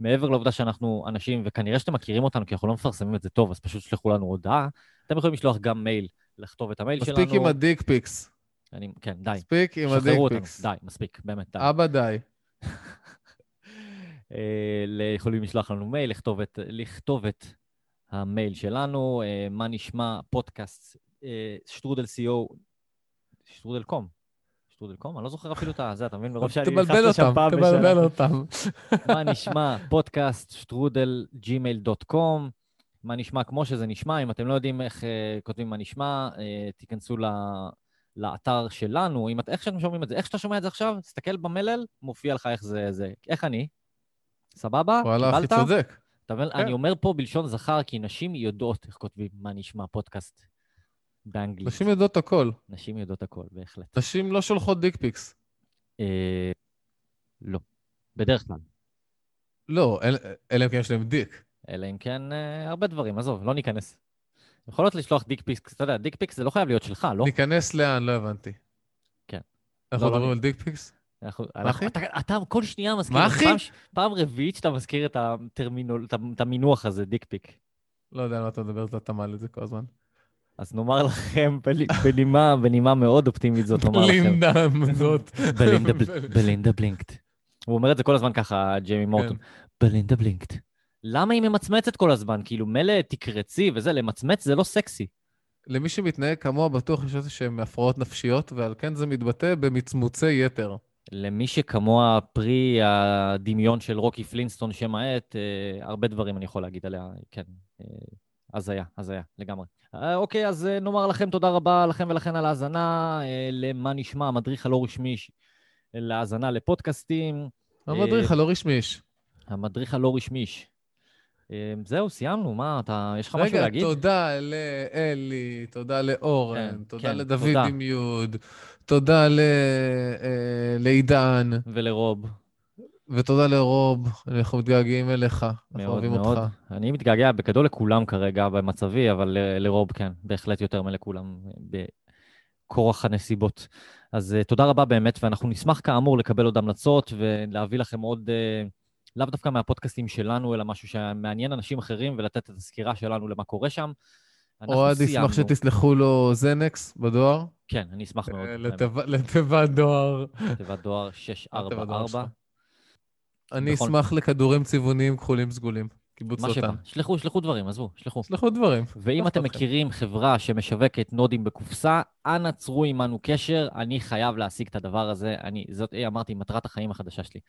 מעבר לעובדה שאנחנו אנשים, וכנראה שאתם מכירים אותנו כי אנחנו לא מפרסמים את זה טוב, אז פשוט תשלחו לנו הודעה. אתם יכולים לשלוח גם מייל, לכתוב את המייל שלנו. מספיק עם ה dick pics. אני, כן, די. מספיק עם ה dick שחררו אותנו. די, מספיק, באמת, די. אבא די. אה, יכולים לשלוח לנו מייל, לכתוב את, לכתוב את המייל שלנו, אה, מה נשמע, פודקאסט, אה, שטרודל co, שטרודל com. שטרודל com? אני לא זוכר אפילו את זה, אתה מבין? מרוב שאני תבלבל נכנס לשם פעם תבלבל בשנה. אותם. מה נשמע, פודקאסט, שטרודל, Gmail dot com. מה נשמע כמו שזה נשמע, אם אתם לא יודעים איך אה, כותבים מה נשמע, אה, תיכנסו ל... לאתר שלנו, אם את, איך שאתם שומעים את זה, איך שאתה שומע את זה עכשיו, תסתכל במלל, מופיע לך איך זה, זה. איך אני? סבבה? וואלה, קיבלת? צודק. אתה מבין? כן. אני אומר פה בלשון זכר, כי נשים יודעות איך כותבים מה נשמע פודקאסט באנגלית. נשים יודעות הכל. נשים יודעות הכל, בהחלט. נשים לא שולחות dick pics. אה, לא, בדרך כלל. לא, אל- אלא אם כן יש להם dick. אלא אם כן, אה, הרבה דברים, עזוב, לא ניכנס. יכולות לשלוח dick pics, אתה יודע, dick pics זה לא חייב להיות שלך, לא? ניכנס לאן? לא הבנתי. כן. אנחנו לא, לא, מדברים על dick pics? אנחנו, אנחנו? אתה, אתה כל שנייה מזכיר, מה. אחי? פעם, רביעית שאתה מזכיר את הטרמינול, את המינוח הזה, dick pic. לא יודע על מה אתה מדבר, אתה מעלה את זה כל הזמן. אז נאמר לכם, בנימה, בנימה מאוד אופטימית זאת, נאמר לכם. לינדה זאת. בלינדה, בל- בלינדה Blinked. הוא אומר את זה כל הזמן ככה, ג'יימי מורטון. בלינדה בלינקט. למה היא ממצמצת כל הזמן? כאילו, מילא תקרצי וזה, למצמץ זה לא סקסי. למי שמתנהג כמוה, בטוח יש איזה שהם הפרעות נפשיות, ועל כן זה מתבטא במצמוצי יתר. למי שכמוה פרי הדמיון של רוקי פלינסטון שם העט, אה, הרבה דברים אני יכול להגיד עליה, כן. אה, הזיה, הזיה, לגמרי. אה, אוקיי, אז נאמר לכם תודה רבה לכם ולכן על ההאזנה, למה נשמע, המדריך הלא רשמי להאזנה לפודקאסטים. המדריך הלא רשמי. המדריך הלא רשמי. זהו, סיימנו, מה, אתה, יש לך משהו רגע, להגיד? תודה לאלי, תודה לאורן, כן, תודה כן, לדוד. עם יוד, תודה ל- לעידן, ולרוב, ותודה לרוב, אנחנו מתגעגעים אליך, אנחנו אוהבים מאוד. אותך. אני מתגעגע בגדול לכולם כרגע במצבי, אבל ל- לרוב כן, בהחלט יותר מלכולם, בכורח הנסיבות. אז אה, תודה רבה באמת, ואנחנו נשמח כאמור לקבל עוד המלצות ולהביא לכם עוד, אה, לאו דווקא מהפודקאסטים שלנו, אלא משהו שמעניין אנשים אחרים, ולתת את הסקירה שלנו למה קורה שם. אוהד. ישמח שתסלחו לו זנקס בדואר, כן, אני אשמח מאוד. אה. לתיב- לתיבת דואר. תיבת דואר התיבת דואר 644. שלך. אני בכל- אשמח לכדורים צבעוניים כחולים סגולים. קיבוץ מה שבא. שלחו, שלחו דברים, עזבו, שלחו. שלחו דברים. ואם אתם. מכירים חברה שמשווקת נודים בקופסה, אנא צרו עמנו קשר, אני חייב להשיג את הדבר הזה. אני, זאת, אמרתי, מטרת החיים החדשה שלי.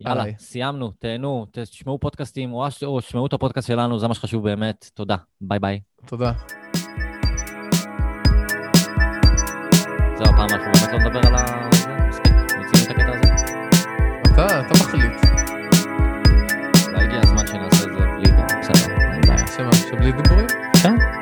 יאללה, עליי. סיימנו, תהנו, תשמעו פודקאסטים, או תשמעו את הפודקאסט שלנו, זה מה שחשוב באמת. תודה, ביי ביי. תודה. זהו, הפעם אנחנו באמת לא נדבר על ה... מספיק, מיצינו את הקטע הזה. אתה, אתה מחליט. אולי הגיע הזמן שנעשה את זה בלי... בסדר, אין בעיה. שבלי דיבורים? כן.